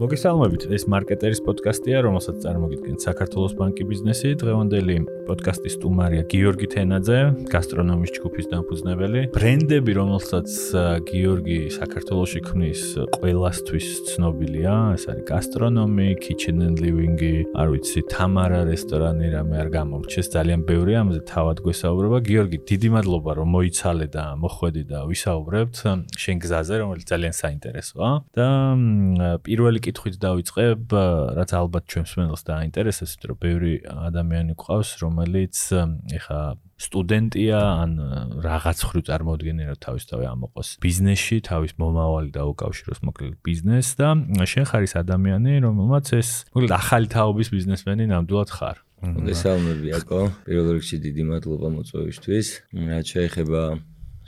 მოგესალმებით. ეს მარკეტერის პოდკასტია, რომელსაც წარმოგიდგენთ საქართველოს ბანკი ბიზნესი. დღევანდელი პოდკასტის სტუმარია გიორგი თენაძე, გასტრონომის ჯგუფის დამფუძნებელი. ბრენდები, რომელსაც გიორგი საქართველოსში ქმნის, ყველასთვის ცნობილია. ეს არის გასტრონომი, kitchen and living-ი, არ ვიცი, თამარა რესტორანი, რამე არ გამორჩეს, ძალიან ბევრი ამაზე თავად გვესაუბრება. გიორგი, დიდი მადლობა, რომ მოიცალე და მოხვედი და ვისაუბრებთ შენ გზაზე, რომელიც ძალიან საინტერესოა. და პირველი კითხვით დავიწყებ, რაც ალბათ ჩვენს მენელს დაინტერესებს, იმიტომ რომ ბევრი ადამიანი ყავს, რომელიც ეხა სტუდენტია ან რაღაც ხრი წარმოადგენენ რომ თავისთავად ამოყოს ბიზნესში, თავის მომავალი დაუკავშიროს მოკლედ ბიზნესს და შენ ხარ ის ადამიანი, რომელმაც ეს მოკლედ ახალი თაობის ბიზნესმენი ნამდვილად ხარ. მოგესალმები აკო. პირველ რიგში დიდი მადლობა მოწვევისთვის. რაც შეეხება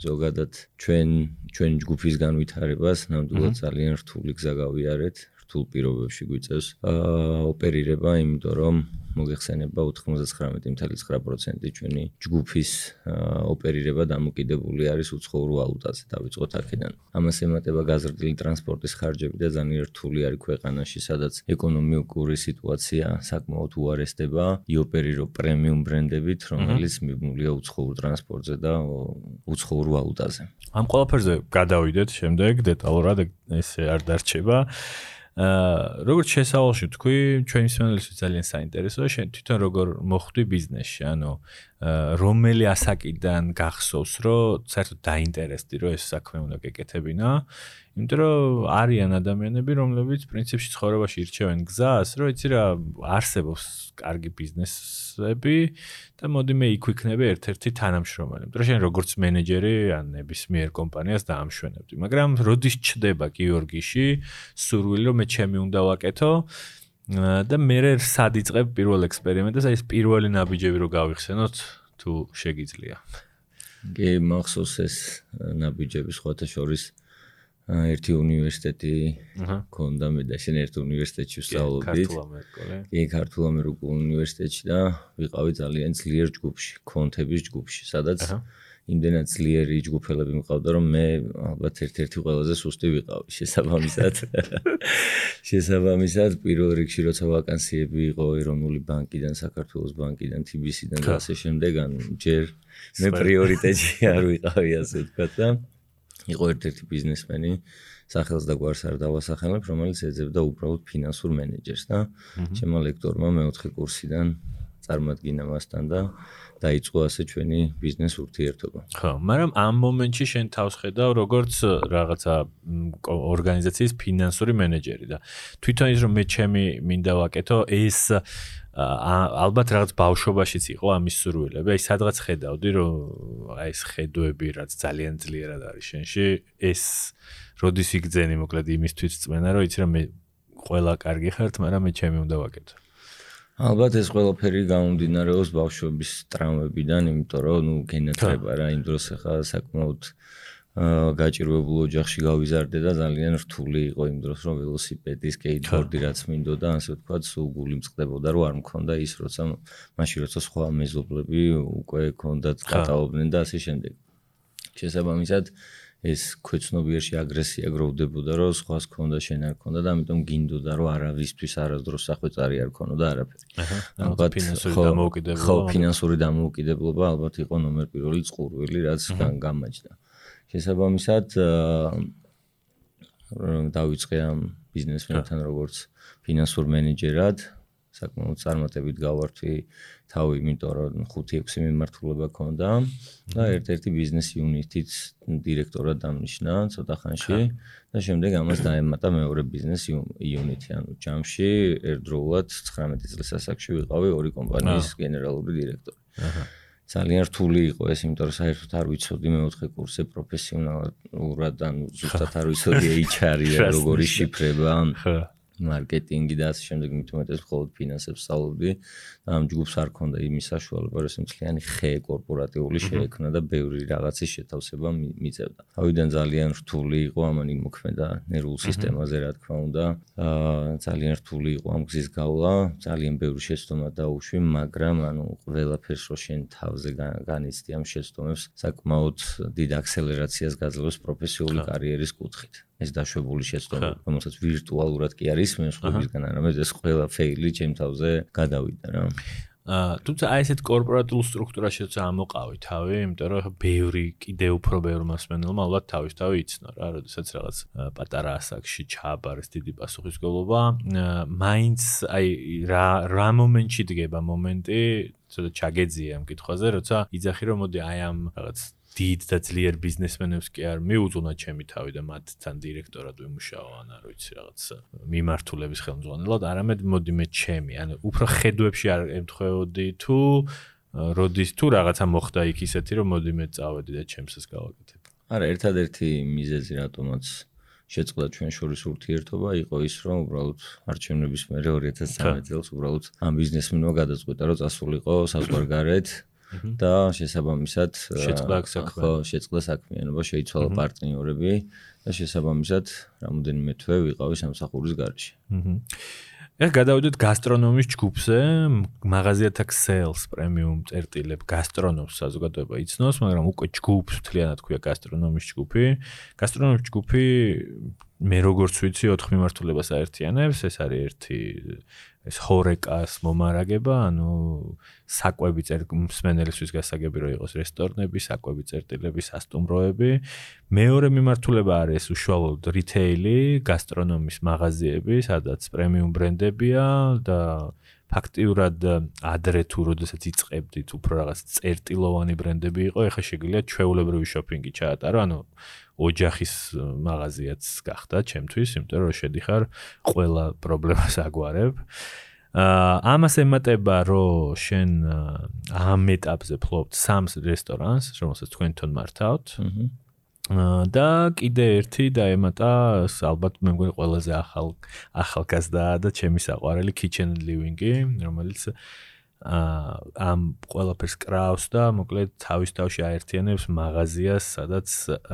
ზოგადად ჩვენ ჩვენ ჯგუფის განვითარებას, ნამდვილად ძალიან რთული გზა გავიარეთ. რთულ პირობებში გვიწევს ოპერირება, იმიტომ რომ მოგეხსენება 99.9% ჩვენი ჯგუფის ოპერირება დამოკიდებული არის უცხოურ ვალუტაზე. დავიწყოთ აქედან. ამას ემატება გაზრდილი ტრანსპორტის ხარჯები და ძალიან რთული არის ქვეყანაში, სადაც ეკონომიკური სიტუაცია საკმაოდ უარესდება, იოპერირო პრემიუმ ბრენდებით, რომელიც მიბმულია უცხოურ ტრანსპორტზე და უცხოურ ვალუტაზე. ამ ყველაფერზე გადავიდეთ შემდეგ დეტალურად ესე არ დარჩება. აა როგორც შესავალში თქვი, ჩვენი სპეციალისტი ძალიან საინტერესოა, შენ თვითონ როგორ მოხვდი ბიზნესში, ანუ რომელი ასაკიდან გახსოვს, რომ საერთოდ დაინტერესდი, რომ ეს საქმე უნდა გეკეთებინა? იმიტომ რომ არიან ადამიანები, რომლებიც პრინციპში ცხოვრებაში ირჩევენ გზას, რომ იცი რა, არსებობს კარგი ბიზნესები და მოდი მე იქ ვიქნები ერთ-ერთი თანამშრომელი. რომ შენ როგორც მენეჯერი ან ნებისმიერ კომპანიას დაამშვენებდი, მაგრამ როდის ჩდება გიორგიში სურვილი, რომ მე ჩემი უნდა ვაკეთო? და მე სად იწყებ პირველ ექსპერიმენტს, აი ეს პირველი ნაბიჯები რო გავიხსენოთ, თუ შეგიძლია. კი, მახსოვს ეს ნაბიჯები სხვათა შორის ერთი უნივერსიტეტი ქონდა მე და შენ ერთ უნივერსიტეტში ვსწავლობდით. კი, ქართულ ამერიკულ უნივერსიტეტში და ვიყავი ძალიან ძლიერ ჯგუფში, კონთების ჯგუფში, სადაც იმდენად ძლიერი ჯგუფელები მყავდა, რომ მე ალბათ ერთ-ერთი ყველაზე სუსტი ვიყავი შესაბამისად. შესაბამისად, პირველ რიგში როცა ვაკანსიები იყო ეროვნული ბანკიდან, საქართველოს ბანკიდან, TBC-დან და ასე შემდეგ, ან ჯერ მე პრიორიტეტი არ ვიყავი, ასე ვთქვა და იყო ერთ-ერთი ბიზნესმენი სახელს და გვარს არ დავასახელებ, რომელიც ეძებდა უბრალოდ ფინანსურ მენეჯერს და ჩემო ლექტორმა მეოთხე კურსიდან წარმატგინა მასთან და დაიწყო ასე ჩვენი ბიზნეს ურთიერთობა. ხო, მაგრამ ამ მომენტში შენ თავს ხედავ როგორც რაღაცა ორგანიზაციის ფინანსური მენეჯერი და თვითონ ის რომ მე ჩემი მინდა ვაკეთო ეს ალბათ რაღაც ბავშვობაშიც იყო ამის სურვილები. აი სადღაც ხედავდი რომ აი ეს ხედვები რაც ძალიან ძლიერად არის შენში ეს როდის იგძენი მოკლედ იმისთვის წმენა რომ იცი რომ მე ყველა კარგი ხართ, მაგრამ მე ჩემი უნდა ვაკეთო. ალბათ ეს ყველაფერი გამომდინარეობს ბავშვობის ტრამვებიდან, იმიტომ რომ ნუ გენათება რა იმ დროს ახლა საკმაოდ გაჭირვებულ ოჯახში გავიზარდე და ძალიან რთული იყო იმ დროს რომ ველოსიპედი, სკეიტბორდი რაც მინდოდა, ასე ვთქვათ, სულ გული მწყდებოდა რომ არ მქონდა ის როცა მაშინ როცა სხვა მეზობლები უკვე ქონდათ გადაობდნენ და ასე შემდეგ. შესაბამისად ეს ქვეცნობიერში აგრესია გროვდებოდა, რომ სხვას ქონდა შენ არ ქონდა და ამიტომ გინდოდა, რომ არავისთვის არასდროს სახვეწარი არ ქონოდა არაფერი. აჰა. ალბათ ფინანსური დამოუკიდებლობა. ხო, ფინანსური დამოუკიდებლობა ალბათ იყო ნომერ პირველი წყურვილი, რაც გამაჯდა. შესაბამისად დავიწყე ამ ბიზნესმენთან როგორც ფინანსურ მენეჯერად, საკმაოდ წარმატებით გავართვი თავი, იმიტომ რომ 5-6 მიმართულება ქონდა და ერთ-ერთი ბიზნეს იუნიტიც დირექტორად დამნიშნა ცოტა ხანში და შემდეგ ამას დაემატა მეორე ბიზნეს იუნიტი, ანუ ჯამში ერთდროულად 19 წლის ასაკში ვიყავი ორი კომპანიის გენერალური დირექტორი. აჰა. ძალიან რთული იყო ეს, იმიტომ რომ საერთოდ არ ვიცოდი მეოთხე კურსზე პროფესიონალურად, ანუ ზუსტად არ ვიცოდი HR-ი როგორი შიფრება. მარკეტინგი და ასე შემდეგ მით უმეტეს მხოლოდ ფინანსებს სწავლობდი და ამ ჯგუფს არ ქონდა იმის საშუალება რომ სიმწლიანი ხე კორპორატიული შეექმნა და ბევრი რაღაცის შეთავსება მიწევდა. თავიდან ძალიან რთული იყო ამანი მოქმედა ნერვულ სისტემაზე რა თქმა უნდა. აა ძალიან რთული იყო ამ გზის გავლა, ძალიან ბევრი შეცდომა დაუშვი, მაგრამ ანუ ყველაფერს რო შენ თავზე განიცდი ამ შეცდომებს საკმაოდ დიდ აქსელერაციას გაძლევს პროფესიული კარიერის კუთხით. ეს დაშვებული შეცდომა, რომელსაც ვირტუალურად კი არის მე სხვებისგან არამედ ეს ყველა ფეილი ჩემ თავზე გადავიდა რა. აა თუმცა აი ესეთ კორპორატულ სტრუქტურაშიც ამოყავი თავი, იმიტომ რომ ბევრი კიდე უფრო ბევრი მასმენელმა ალბათ თავის თავი იცნო რა, როდესაც რაღაც პატარა ასაკში ჩააბარეს დიდი პასუხისგებლობა, მაინც აი რა რა მომენტში დგება მომენტი, ცოტა ჩაგეძია ამ კითხვაზე, როცა იძახი რომ მოდი აი ამ რაღაც დიდ და ძლიერ ბიზნესმენებს კი არ მიუძღვნა ჩემი თავი და მათთან დირექტორად ვიმუშაო ან არ ვიცი რაღაც მიმართულების ხელმძღვანელად, არამედ მოდი მე ჩემი, ანუ უფრო ხედვებში არ ემთხვეოდი თუ როდის თუ რაღაცა მოხდა იქ ისეთი რომ მოდი მე წავედი და ჩემსას გავაკეთებ. არა, ერთადერთი მიზეზი რატომაც შეწყდა ჩვენ შორის ურთიერთობა იყო ის რომ უბრალოდ არჩევნების მერე 2013 წელს უბრალოდ ამ ბიზნესმენმა გადაწყვიტა რომ წასულიყო საზღვარგარეთ და შესაბამისად შეწყდა საქმე. ხო, შეწყდა საქმიანობა, შეიცვალა პარტნიორები და შესაბამისად რამოდენიმე თვე ვიყავი სამსახურის გარეშე. აჰა. ეხ გადავიდეთ გასტრონომის ჯგუფზე, მაღაზიათა sales premium წერტილებ გასტრონომს საზოგადოება იცნობს, მაგრამ უკვე ჯგუფს მთლიანად ქვია გასტრონომის ჯგუფი. გასტრონომის ჯგუფი მე როგორც ვიცი 4 მიმართულებას აერთიანებს, ეს არის ერთი ეს ჰორეკას მომარაგება, ანუ საკვები წერ მსმენელისთვის გასაგები რო იყოს რესტორნები, საკვები წერტილები, სასტუმროები. მეორე მიმართულება არის უშუალოდ რიტეილი, გასტრონომის მაღაზიები, სადაც პრემიუმ ბრენდებია და ფაქტიურად ადრე თუ როდესაც იწყებდით უფრო რაღაც წერტილოვანი ბრენდები იყო, ეხლა შეგვიძლია ჩვეულებრივი შოპინგი ჩაატარო, ანუ ოჯახის მაღაზიაც გახდა ჩემთვის, იმიტომ რომ შედიხარ ყველა პრობლემას აგვარებ. აა ამას ემატება რომ შენ ამ ეტაპზე ფლობთ სამს რესტორანს, რომელსაც თქვენ თვითონ მართავთ. აა და კიდე ერთი და ემატა ალბათ მე მგონი ყველაზე ახალ ახალგაზრდა და ჩემი საყვარელი kitchen living-ი, რომელიც ამ ყველაფერს კრავს და მოკლედ თავის თავში აერთიანებს მაღაზიას, სადაც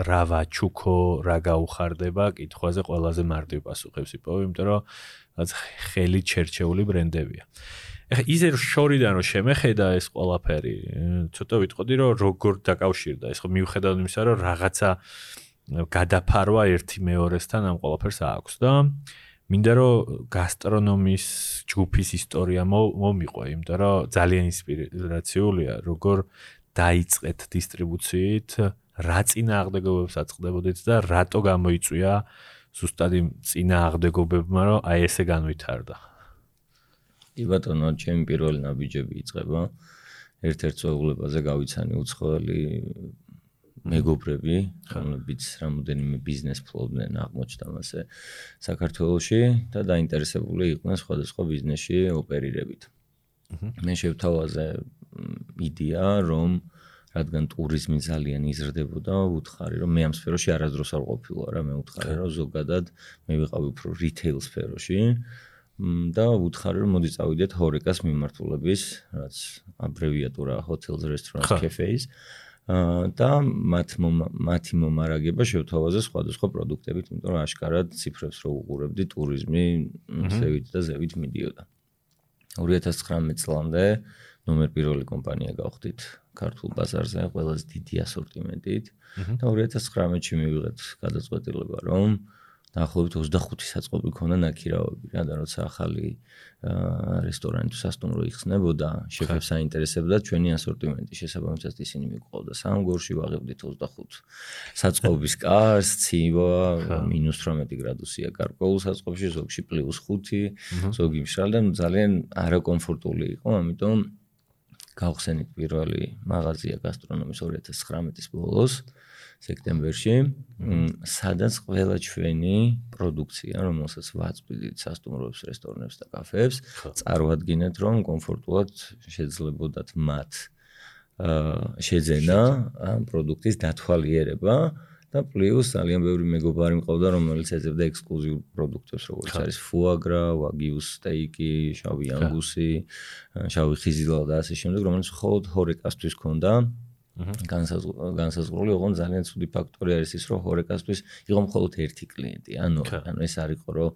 რა ვაჩუქო, რა გაუხარდება, კითხვაზე ყველაზე მარტივ პასუხებს იპოვე, იმიტომ რომ რაც ხელი ჩერჩეული ბრენდებია. ეხა ისე შორიდან რომ შემეხედა ეს ყველაფერი, ცოტა ვიტყოდი რომ როგორ დაკავშირდა ეს ხო მიუხედავად იმისა რომ რაღაცა გადაფარვა ერთი მეორესთან ამ ყველაფერს აქვს და მინდა რომ გასტრონომის ჯგუფის ისტორია მომიყო, იმიტომ რომ ძალიან ინსპირაციულია, როგორ დაიწყეთ დისტრიბუციით, რა წინააღმდეგობებს აწყდებოდეთ და რატო გამოიწვია ზუსტად იმ წინააღმდეგობებმა, რომ აი ესე განვითარდა. კი ბატონო, ჩემი პირველი ნაბიჯები იწყება. ერთ-ერთ წვეულებაზე გავიცანი უცხოელი მეგობრები, რომლებიც რამოდენიმე ბიზნეს ფლობდნენ აღმოჩნდა მასე საქართველოში და დაინტერესებული იყვნენ სხვადასხვა ბიზნესში ოპერირებით. მე შევთავაზე იდეა, რომ რადგან ტურიზმი ძალიან იზრდებოდა, ვუთხარი, რომ მე ამ სფეროში არასდროს არ ყოფილა რა, მე ვუთხარი, რომ ზოგადად მე ვიყავი უფრო რიტეილ სფეროში და ვუთხარი, რომ მოდი წავიდეთ ჰორეკას მიმართულების, რაც აბრევიატურა hotels, restaurants, cafes. და მათ მათი მომარაგება შევთავაზე სხვადასხვა პროდუქტებით, იმიტომ რომ აშკარად ციფრებს რო უყურებდი, ტურიზმი ზევით და ზევით მიდიოდა. 2019 წლამდე ნომერ პირველი კომპანია გავხდით ქართულ ბაზარზე ყველაზე დიდი ასორტიმენტით და 2019-ში მივიღეთ გადაწყვეტილება, რომ დაახლოებით 25 საწყობი ქონა ნაკირავები რა და როცა ახალი რესტორანი თუ სასტუმრო იხსნებოდა შეფებს აინტერესებდა ჩვენი ასორტიმენტი შესაბამისად ისინი მიყვავდა სამგორში ვაღებდით 25 საწყობის კარს ცივა -18 გრადუსია. გარკვეულ საწყობში ზოგში +5 ზოგი მშრალი და ძალიან არაკომფორტული იყო ამიტომ გავხსენით პირველი მაღაზია გასტრონომის 2019 ბოლოს სექტემბერში, სადაც ყველა ჩვენი პროდუქცია, რომელსაც ვაწვდით სასტუმროებს, რესტორნებს და კაფეებს, წარმოადგენთ, რომ კომფორტულად შეძლებოდათ მათ შეძენა ამ პროდუქტის დათვალიერება და პლუს ძალიან ბევრი მეგობარი მყავდა, რომელიც ეძებდა ექსკლუზიურ პროდუქტებს, როგორც არის ფუაგრა, ვაგიუს სტეიკი, შავი ანგუსი, შავი ხიზილა და ასე შემდეგ, რომელიც მხოლოდ ჰორეკასთვის ქონდა განსაზღვრული ოღონ ძალიან ცუდი ფაქტორი არის ის რომ ჰორეკასთვის იყო მხოლოდ ერთი კლიენტი. ანუ ანუ ეს არისო რომ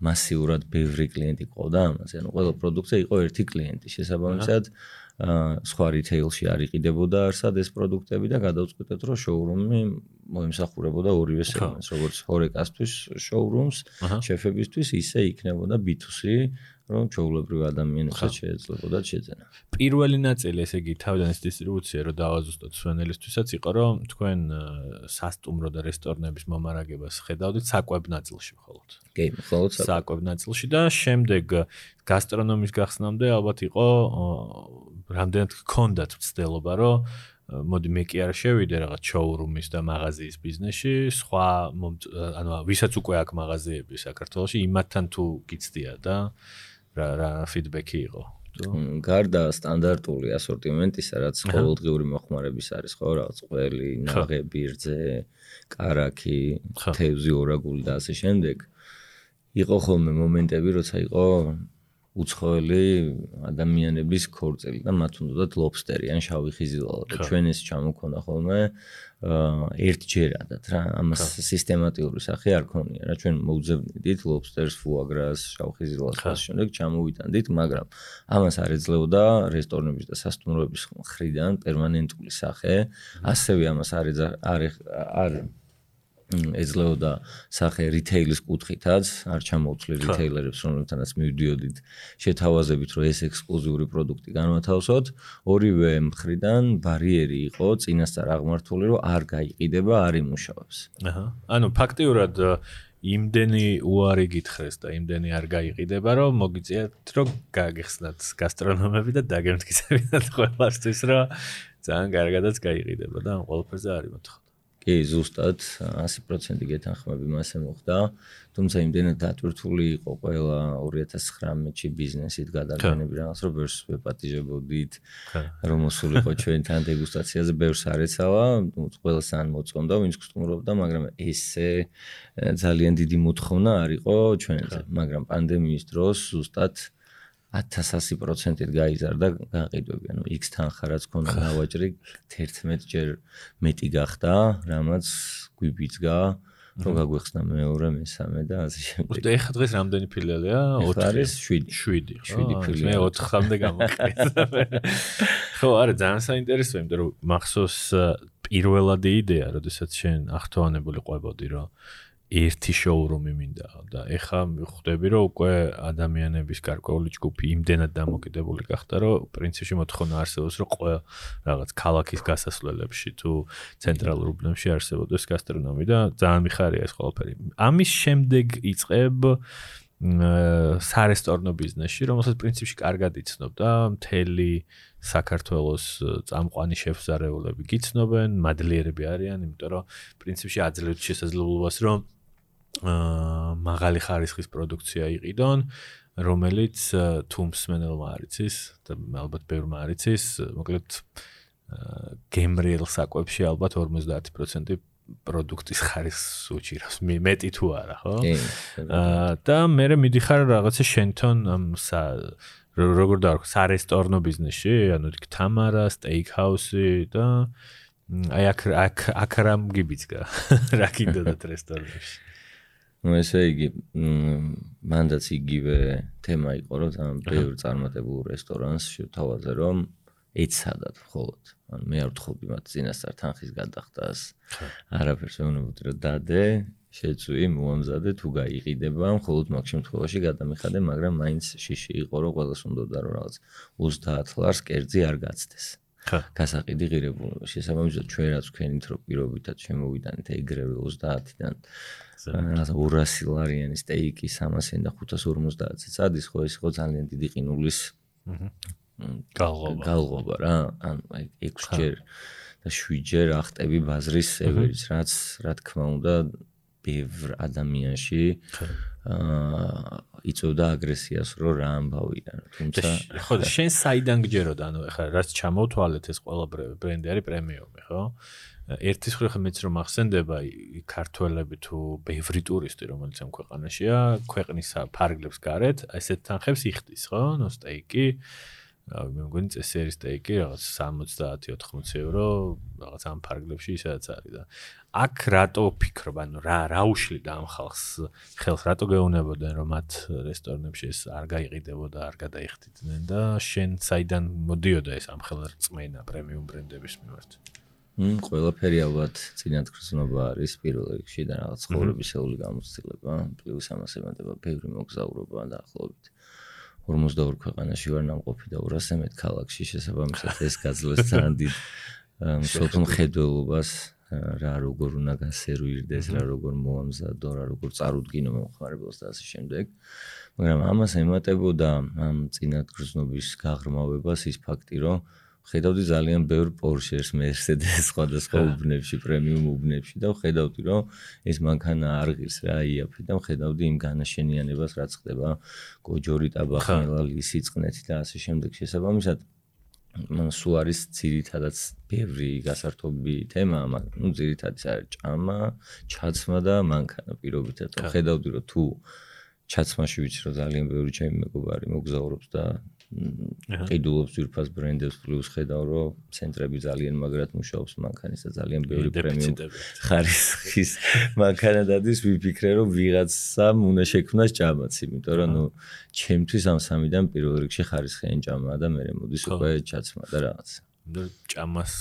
მასიურად ბევრი კლიენტი ყავდა ამაზე. ანუ ყველა პროდუქცია იყო ერთი კლიენტი. შესაბამისად, აა სხვა რიტეილში არ იყიდებოდა არსად ეს პროდუქტები და გადავწყვეტეთ, რომ შოურუმი მოიმსახურებოდა ორივე სეგმენტს, როგორც ჰორეკასთვის შოურუმს, შეფებისთვის, ისე იქნებოდა B2C რომ ჩაულებრივ ადამიანებსაც შეეძლებოდა შეძენა. პირველი ნაწილი, ესე იგი, თავიდან ეს დისტრიბუცია რო დავაზუსტოთ სვენელისთვისაც იყო, რომ თქვენ სასტუმრო და რესტორნების მომარაგებას ხედავდით საკვებ ნაწილში მხოლოდ. კი, მხოლოდ საკვებ ნაწილში და შემდეგ გასტრონომის გახსნამდე ალბათ იყო რამდენად გქონდათ ცდელობა, რომ მოდი მე კი არ შევიდე რაღაც შოურუმის და მაღაზიის ბიზნესში, სხვა ანუ ვისაც უკვე აქვს მაღაზიები საქართველოში, იმათთან თუ გიცდია და რა რა ფიდბექი იყო? გარდა სტანდარტული ასორტიმენტისა, რაც ყოველდღიური მოხმარების არის, ხო, რაღაც ყველი, ნაღები, რძე, караკი, თევზი, ორაგული და ასე შემდეგ. იყო ხოლმე მომენტები, როცა იყო უცხოელი ადამიანების ქორწილი და მათ უნდათ ლობსტერი ან შავი ხიზილალა და ჩვენ ეს ჩამოქონა ხოლმე ერთჯერადად რა ამას სისტემატიური სახე არ ქონია რა. ჩვენ მოუძებნით ლობსტერს ფუაგრას შავი ხიზილას და შემდეგ ჩამოვიტანდით მაგრამ ამას არ ეძლეოდა რესტორნების და სასტუმროების მხრიდან პერმანენტული სახე. ასევე ამას არ არ არ ეძლეოდა სახე რიტეილის კუთხითაც, არ ჩამოუცლი რიტეილერებს, რომლებთანაც მივდიოდით შეთავაზებით, რომ ეს ექსკლუზიური პროდუქტი განვათავსოთ, ორივე მხრიდან ბარიერი იყო წინასწარ აღმართული, რომ არ გაიყიდება, არ იმუშავებს. აჰა. ანუ ფაქტიურად იმდენი უარი გითხრეს და იმდენი არ გაიყიდება, რომ მოგიწიათ, რომ გაგიხსნათ გასტრონომები და დაგემტკიცებინათ ყველასთვის, რომ ძალიან კარგადაც გაიყიდება და ამ ყველაფერზე არის მოთხოვნა. კი, ზუსტად 100% გეთანხმები მასე მოხდა. თუმცა იმდენად დატვირთული იყო ყველა 2019-ში ბიზნესით გადაგენები რაღაც რომ ბევრს ვეპატიჟებოდით. რომ მოსულიყო ჩვენთან დეგუსტაციაზე ბევრს არეცავა, ყველას ან მოწონდა, ვინც გსტუმრობდა, მაგრამ ესე ძალიან დიდი მოთხოვნა არისო ჩვენზე, მაგრამ პანდემიის დროს ზუსტად 1100%-ით გაიზარდა გაყიდვები. ანუ X თანხა რაც ქონდა დავაჭრი 11 ჯერ მეტი გახდა, რამაც გვიბიძგა, რომ გაგვეხსნა მეორე, მესამე და ასე შემდეგ. უბრალოდ ეხა დღეს რამდენი ფილიალია? 4 არის 7. 7. 7 ფილიალი. მე 4-მდე გამოვიყრე. ხო, არა, ძალიან საინტერესოა, იმიტომ რომ მახსოვს პირველადი იდეა, როდესაც შენ ახთოვანებული ყვებოდი, რომ ერთი შოურუმი მინდა და ეხა ხვდები რომ უკვე ადამიანების გარკვეული ჯგუფი იმდენად დამოკიდებული გახდა რომ პრინციპში მოთხოვნა არსებობს რომ ყველა რაღაც ქალაქის გასასვლელებში თუ ცენტრალურ უბნებში არსებობდეს გასტრონომი და ძალიან მიხარია ეს ყველაფერი. ამის შემდეგ იწყებ სარესტორნო ბიზნესში რომელსაც პრინციპში კარგად იცნობ და მთელი საქართველოს წამყვანი შეფზარეულები გიცნობენ მადლიერები არიან იმიტომ რომ პრინციპში აძლევთ შესაძლებლობას რომ მაღალი ხარისხის პროდუქცია იყიდონ, რომელიც თუმს მენელმა არიცის და ალბათ ბევრმა არიცის, მოკლედ გემრიელ საკვებში ალბათ 50% პროდუქტის ხარისხს უჭირავს. მე მეტი თუ არა, ხო? აა და მე მიდიხარ რაღაცა შენთონ ამ როგორ დავარქ სარესტორნო ბიზნესში, ანუ თამარა, სტეიქჰაუსი და აი აქ აქ აქ რამ გიბიძგა რა კიდოდათ რესტორნებში. Ну ესე იგი მანდაც იგივე თემა იყო რომ თან ბევრ წარმატებულ რესტორანს შევთავაზე რომ ეცადათ მხოლოდ. ანუ მე არ ვთხოვდი მათ წინასწარ თანხის გადახდას. არაფერს ვეუბნებოდი რომ დადე შეწვი მოამზადე თუ გაიყიდება მხოლოდ მაგ შემთხვევაში გადამიხადე მაგრამ მაინც შიში იყო რომ ყველას უნდა რომ რაღაც 30 ლარს კერძი არ გაცდეს გასაყიდი ღირებულება შესაბამისად ჩვენ რაც ვქენით რომ პირობითად შემოვიდანით ეგრევე 30-დან რაღაცა 200 ლარიანი სტეიკი 300-იან და 550-ზე წადის, ხო ეს ხო ძალიან დიდი ყინულის გალღობა. გალღობა რა, ან აი 6 ჯერ და 7 ჯერ ახტები ბაზრის სერვერს, რაც რა თქმა უნდა ბევრ ადამიანში აა იწევდა აგრესიას, რომ რა ამბავია. თუმცა ხო შენ საიდან გჯეროდა, ანუ ეხლა რაც ჩამოვთვალეთ ეს ყველა ბრენდი არის პრემიუმი, ხო? ერთის ხრი ხა მეც რომ ახსენდება ქართველები თუ ბევრი ტურისტი რომელიც ამ ქვეყანაშია ქვეყნის ფარგლებს გარეთ ესეთ თანხებს იხდის ხო ნო სტეიკი მე მგონი წესიერი სტეიკი რაღაც 70-80 ევრო რაღაც ამ ფარგლებში ისაც არის და აქ რატო ფიქრობ? ანუ რა რა უშლიდა ამ ხალხს ხელს რატო გეუნებოდნენ რომ მათ რესტორნებში ეს არ გაიყიდებოდა არ გადაიხდიდნენ და შენ საიდან მოდიოდა ეს ამ ხელრწმენა პრემიუმ ბრენდების მიმართ? მ ყველაფერი ალბათ წინათგრძნობა არის პირველ რიგში და რაღაც ხოვრებისეული გამოცდილება პლუს ამას ემატება ბევრი მოგზაურობა და ახლობით 42 ქვეყანაში ვარ ნამყოფი და 200-ზე მეტ ქალაქში შესაბამისად ეს გაძლევს ძალიან დიდ სოციალურ ხედველობას რა როგორ უნდა გასერვირდეს რა როგორ მოამზადო რა როგორ წარუდგინო მომხმარებელს და ასე შემდეგ. მაგრამ ამას ემატებოდა ამ წინათგრძნობის გაღრმავებას ის ფაქტი რომ ხედავდი ძალიან ბევრ Porsche-ს, Mercedes-ს, სხვადასხვა უბნებში, პრემიუმ უბნებში და ხედავდი, რომ ეს მანქანა არ ღირს რა იაფი და ხედავდი იმ განაშენიანებას, რაც ხდება გოჯორი ტაბახნელალი სიწყნეთი და ასე შემდეგ. შესაბამისად სულ არის ძირითადად ბევრი გასართობი თემა, მაგრამ ნუ ძირითადად არის ჭამა, ჩაცმა და მანქანა პირობითად. ხედავდი, რომ თუ ჩაცმაში ვიცი, რომ ძალიან ბევრი ჩემი მეგობარი მოგზაურობს და ყიდულობს ძირფას ბრენდებს პლუს ხედავ რომ ცენტრები ძალიან მაგრად მუშაობს მანქანის და ძალიან ბევრი პრემიუმ ხარისხის მანქანა დადის ვიფიქრე რომ ვიღაცამ უნდა შექმნას ჭამაც იმიტომ რომ ნუ ჩემთვის ამ სამიდან პირველ რიგში ხარისხიანი ჭამაა და მე მოდის უკვე ჩაცმა და რაღაც და ჭამას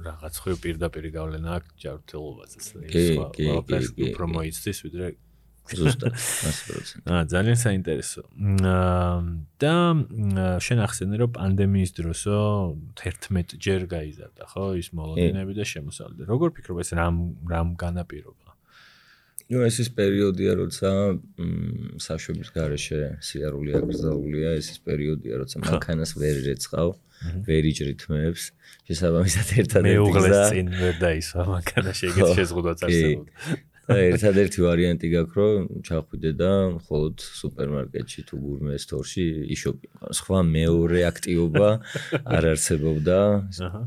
რაღაც ხო პირდაპირ გავლენა აქვს ჯანმრთელობაზე ეს სხვა უფრო მოიცდის ვიდრე ზუსტად 100%. აა ძალიან საინტერესო. აა და შენ ახსენე რომ პანდემიის დროსო 11 ჯერ გაიზარდა ხო ის მოლოდინები და შემოსავლები. როგორ ფიქრობ ეს რამ რამ განაპირობა? ნუ ეს ის პერიოდია როცა საშვების garaშე სიარული აკრძალულია ეს ის პერიოდია როცა მანქანას ვერ რეცხავ ვერ იჭრითმებს შესაბამისად ერთადერთი მე უღლეს წინ ვერ დაისვა მანქანა შეგეც შეზღუდვა წარსებობდა და ერთადერთი ვარიანტი გაქვს რომ ჩახვიდე და მხოლოდ სუპერმარკეტში თუ გურმე სტორში იშოპი. სხვა მეორე აქტივობა არ არსებობდა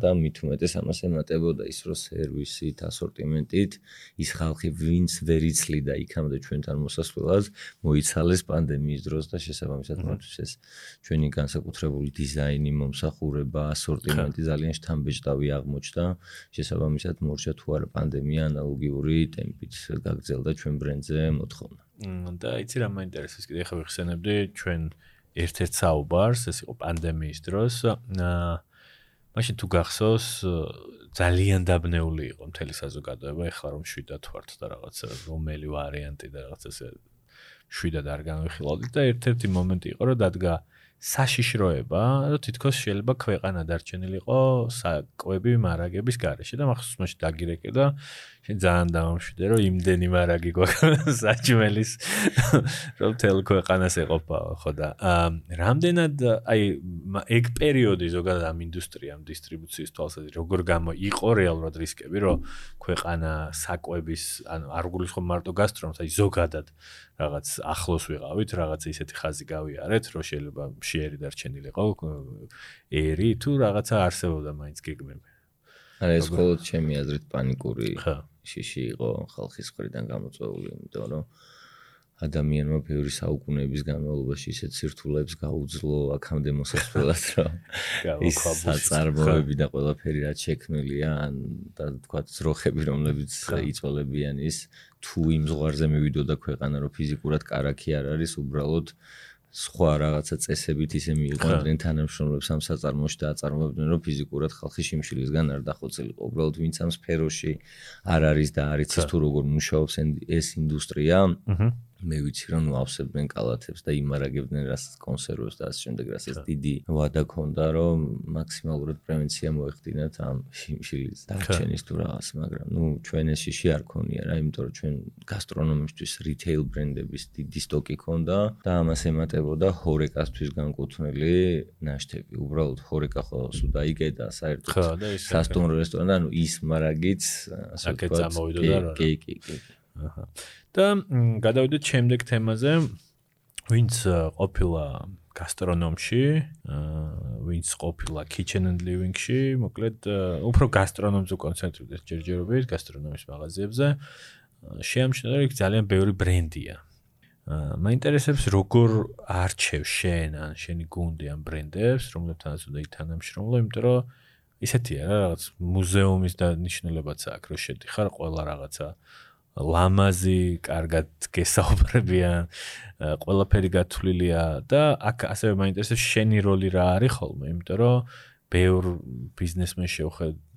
და მით უმეტეს ამას ემატებოდა ის რომ სერვისით, ასორტიმენტით ის ხალხი ვინც ვერ იცლიდა იქამდე ჩვენთან მოსასვლელად, მოიცალეს პანდემიის დროს და შესაბამისად მათთვის ეს ჩვენი განსაკუთრებული დიზაინი, მომსახურება, ასორტიმენტი ძალიან შთამბეჭდავი აღმოჩნდა. შესაბამისად მორჩა თუ არა პანდემია ანალოგიური ტემპით გაგრძელდა ჩვენ ბრენდზე მოთხოვნა. და იცი რა მაინტერესებს კიდე ხა ვიხსენებდი ჩვენ ერთ-ერთ საუბარს, ეს იყო პანდემიის დროს. მაშინ თუ გახსოვს ძალიან დაბნეული იყო მთელი საზოგადოება, ეხლა რომ შვიდად ვართ და რაღაცა რომელი ვარიანტი და რაღაც ესე შვიდად არ განვიხილავდით და ერთ-ერთი მომენტი იყო რომ დადგა საშიშროება, რომ თითქოს შეიძლება ქვეყანა დარჩენილიყო საკვები მარაგების garaში და მახსოვს მაშინ დაგირეკე და შენ ძალიან დამამშვიდე რომ იმდენი მარაგი გვაქვს საჭმელის რომ თელ ქვეყანას ეყოფა ხო და რამდენად აი ეგ პერიოდი ზოგადად ამ ინდუსტრიამ დისტრიბუციის თვალსაზრისით როგორ გამო იყო რეალურად რისკები რომ ქვეყანა საკვების ანუ არ გულისხმობ მარტო გასტრომს აი ზოგადად რაღაც ახლოს ვიყავით რაღაც ისეთი ხაზი გავიარეთ რომ შეიძლება შეერი დარჩენილიყო ერი თუ რაღაცა არსებობდა მაინც გეგმები. არა ეს მხოლოდ ჩემი აზრით პანიკური ხა შიში იყო ხალხის მხრიდან გამოწვეული, იმიტომ რომ ადამიანმა ბევრი საუკუნეების განმავლობაში ისეთ სირთულეებს გაუძლო აქამდე მოსასვლელად, რომ ის საწარმოები და ყველაფერი რაც შექმნილია, ან და თქვა ძროხები, რომლებიც იწოლებიან ის თუ იმ ზღვარზე მივიდოდა ქვეყანა, რომ ფიზიკურად კარაქი არ არის, უბრალოდ სხვა რაღაცა წესებით ისე მიიყვანდნენ თანამშრომლებს ამ საწარმოში და აწარმოებდნენ რომ ფიზიკურად ხალხი შიმშილისგან არ დახოცილიყო. უბრალოდ ვინც ამ სფეროში არ არის და არ იცის თუ როგორ მუშაობს ეს ინდუსტრია, აჰა მე ვიცი რომ ნუ ავსებდნენ კალათებს და იმარაგებდნენ რას კონსერვებს და ასე შემდეგ რასაც დიდი ვადა ქონდა რომ მაქსიმალურად პრევენცია მოეხდინათ ამ შიმშილის დარჩენის თუ რაღაც მაგრამ ნუ ჩვენ ეს შიში არ ქონია რა იმიტომ რომ ჩვენ გასტრონომისტვის რიტეილ ბრენდების დიდი სტოკი ქონდა და ამას ემატებოდა ჰორეკასთვის განკუთვნილი ნაშთები. უბრალოდ ჰორეკა ხო სულ დაიგედა საერთოდ სასტუმრო რესტორანი ანუ ის მარაგიც ასე ვთქვათ კი კი კი აჰა. და გადავიდეთ შემდეგ თემაზე. ვინც ყოფილა გასტრონომში ვინც ყოფილა kitchen and living-ში მოკლედ უფრო გასტრონომზე კონცენტრირდეს ჯერჯერობით გასტრონომის მაღაზიებზე შეამჩნია რომ იქ ძალიან ბევრი ბრენდია. აა მაინტერესებს როგორ არჩევ შენ ან შენი გუნდი ამ ბრენდებს, რომლებთანაც უნდა ითანამშრომლო, იმიტომ რომ ისეთია რა რაღაც მუზეუმის დანიშნულებაც აქვს, რომ შედიხარ ყველა რაღაცა ლამაზი, კარგად გესაუბრებიან, ყველაფერი გათვლილია და აქ ასევე მაინტერესებს შენი როლი რა არის ხოლმე, იმიტომ რომ ბევრ ბიზნესმენს